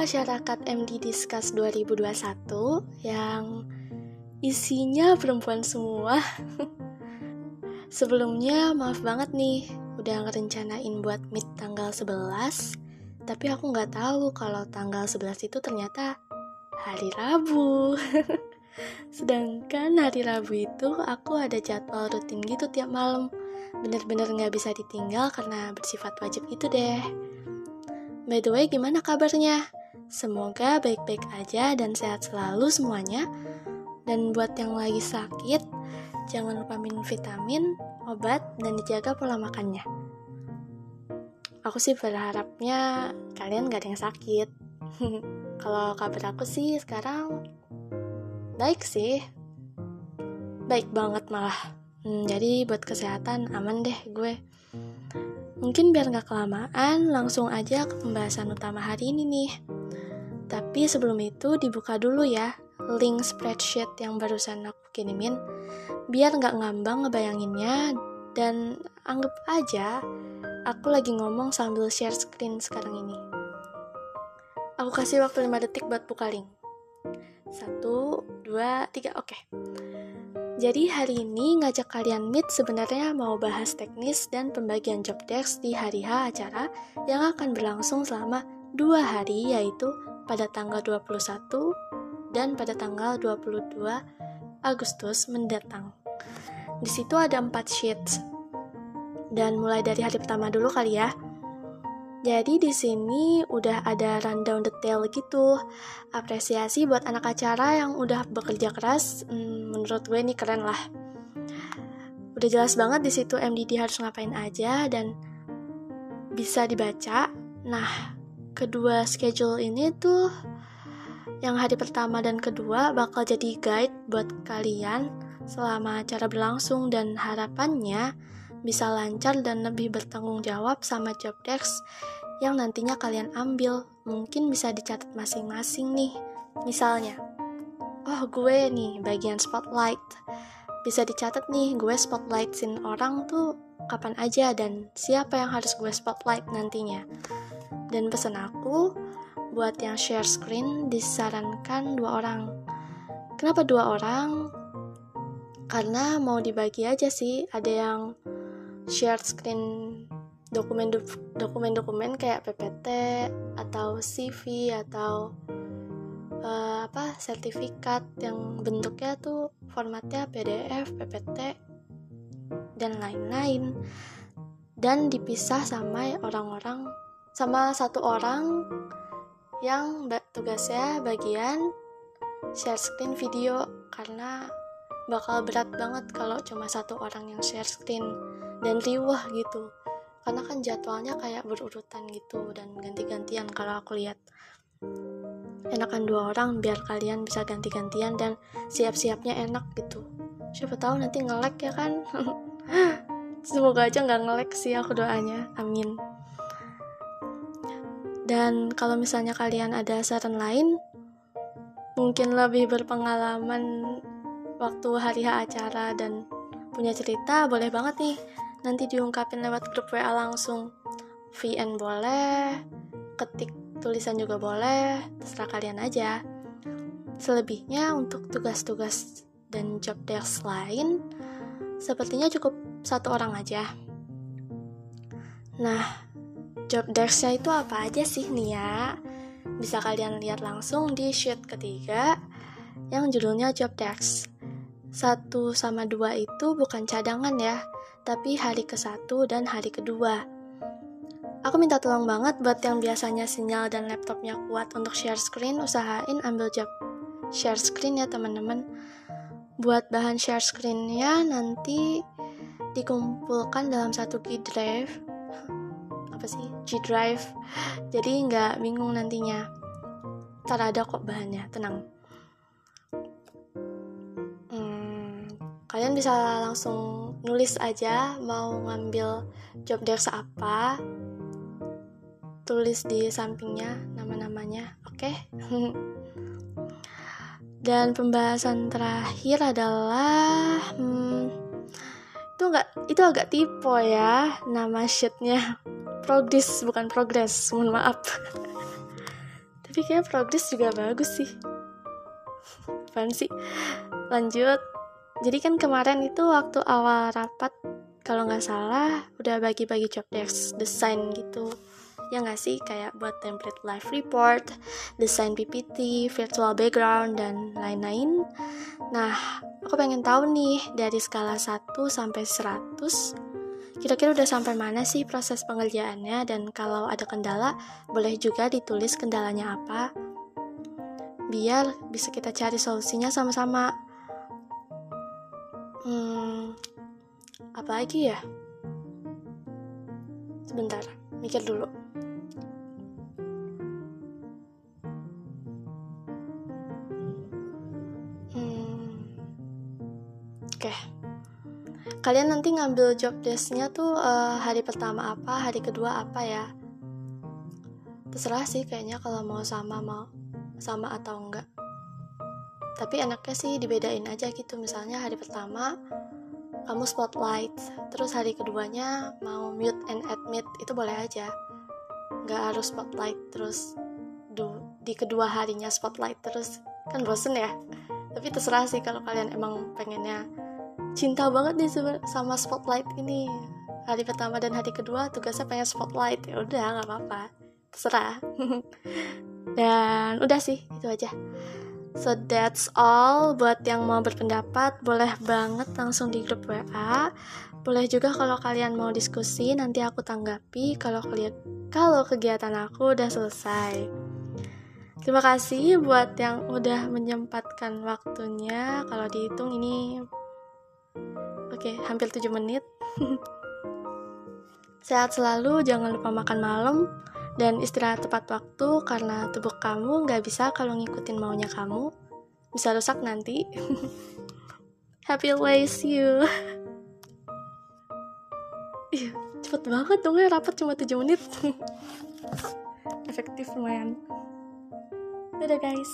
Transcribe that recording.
masyarakat MD Discuss 2021 yang isinya perempuan semua. Sebelumnya maaf banget nih, udah ngerencanain buat meet tanggal 11, tapi aku nggak tahu kalau tanggal 11 itu ternyata hari Rabu. Sedangkan hari Rabu itu aku ada jadwal rutin gitu tiap malam. Bener-bener nggak bisa ditinggal karena bersifat wajib gitu deh. By the way, gimana kabarnya? Semoga baik-baik aja dan sehat selalu semuanya. Dan buat yang lagi sakit, jangan lupa minum vitamin, obat, dan dijaga pola makannya. Aku sih berharapnya kalian gak ada yang sakit. Kalau kabar aku sih sekarang baik sih. Baik banget malah. Hmm, jadi buat kesehatan aman deh gue. Mungkin biar nggak kelamaan, langsung aja ke pembahasan utama hari ini nih. Tapi sebelum itu dibuka dulu ya link spreadsheet yang barusan aku kirimin, biar nggak ngambang ngebayanginnya, dan anggap aja aku lagi ngomong sambil share screen sekarang ini. Aku kasih waktu 5 detik buat buka link. Satu, dua, tiga, oke. Okay. Jadi hari ini ngajak kalian meet sebenarnya mau bahas teknis dan pembagian job desk di hari H acara yang akan berlangsung selama dua hari yaitu pada tanggal 21 dan pada tanggal 22 Agustus mendatang. Di situ ada empat sheets. Dan mulai dari hari pertama dulu kali ya. Jadi di sini udah ada rundown detail gitu. Apresiasi buat anak acara yang udah bekerja keras. Hmm, menurut gue ini keren lah. Udah jelas banget di situ MDD harus ngapain aja dan bisa dibaca. Nah, kedua schedule ini tuh yang hari pertama dan kedua bakal jadi guide buat kalian selama acara berlangsung dan harapannya bisa lancar dan lebih bertanggung jawab sama job desk yang nantinya kalian ambil. Mungkin bisa dicatat masing-masing nih. Misalnya, oh gue nih bagian spotlight. Bisa dicatat nih gue spotlightin orang tuh kapan aja dan siapa yang harus gue spotlight nantinya. Dan pesan aku, buat yang share screen disarankan dua orang. Kenapa dua orang? Karena mau dibagi aja sih, ada yang share screen dokumen-dokumen kayak PPT atau CV atau uh, apa sertifikat yang bentuknya tuh formatnya PDF, PPT dan lain-lain dan dipisah sama orang-orang sama satu orang yang tugasnya bagian share screen video. Karena bakal berat banget kalau cuma satu orang yang share screen dan riwah gitu. Karena kan jadwalnya kayak berurutan gitu dan ganti-gantian kalau aku lihat. Enakan dua orang biar kalian bisa ganti-gantian dan siap-siapnya enak gitu. Siapa tahu nanti ngelek ya kan? Semoga aja nggak ngelek sih aku doanya. Amin dan kalau misalnya kalian ada saran lain mungkin lebih berpengalaman waktu hari H acara dan punya cerita boleh banget nih. Nanti diungkapin lewat grup WA langsung. VN boleh ketik tulisan juga boleh terserah kalian aja. Selebihnya untuk tugas-tugas dan job desk lain sepertinya cukup satu orang aja. Nah job desknya itu apa aja sih nih ya bisa kalian lihat langsung di sheet ketiga yang judulnya job desk satu sama dua itu bukan cadangan ya tapi hari ke satu dan hari kedua. Aku minta tolong banget buat yang biasanya sinyal dan laptopnya kuat untuk share screen, usahain ambil job share screen ya teman-teman. Buat bahan share screennya nanti dikumpulkan dalam satu G drive. Apa sih? G drive. Jadi nggak bingung nantinya. Ntar ada kok bahannya, tenang. kalian bisa langsung nulis aja mau ngambil job desk apa tulis di sampingnya nama-namanya oke okay? dan pembahasan terakhir adalah hmm, itu enggak itu agak tipe ya nama sheetnya progress bukan progress. Mohon maaf. Tapi kayak progres juga bagus sih. Apaan sih? Lanjut. Jadi kan kemarin itu waktu awal rapat kalau nggak salah udah bagi-bagi job desk desain gitu. Ya nggak sih? Kayak buat template live report, desain PPT, virtual background dan lain-lain. Nah, aku pengen tahu nih dari skala 1 sampai 100 kira-kira udah sampai mana sih proses pengerjaannya dan kalau ada kendala boleh juga ditulis kendalanya apa biar bisa kita cari solusinya sama-sama. Hmm, apa lagi ya? Sebentar, mikir dulu. Hmm, oke. Okay. Kalian nanti ngambil job desknya tuh uh, hari pertama apa, hari kedua apa ya? Terserah sih kayaknya kalau mau sama mau sama atau enggak. Tapi enaknya sih dibedain aja gitu. Misalnya hari pertama kamu spotlight terus hari keduanya mau mute and admit. Itu boleh aja. Nggak harus spotlight terus du, di kedua harinya spotlight terus. Kan bosen ya? Tapi terserah sih kalau kalian emang pengennya cinta banget nih sama spotlight ini. Hari pertama dan hari kedua tugasnya pengen spotlight. Ya udah nggak apa-apa. Terserah. Dan udah sih itu aja. So that's all. Buat yang mau berpendapat boleh banget langsung di grup WA boleh juga kalau kalian mau diskusi nanti aku tanggapi kalau kalian kalau kegiatan aku udah selesai. Terima kasih buat yang udah menyempatkan waktunya. Kalau dihitung ini oke hampir 7 menit. Sehat selalu jangan lupa makan malam dan istirahat tepat waktu karena tubuh kamu nggak bisa kalau ngikutin maunya kamu. Bisa rusak nanti. Happy ways you. Cepet banget dong ya rapat cuma 7 menit. Efektif lumayan. Dadah guys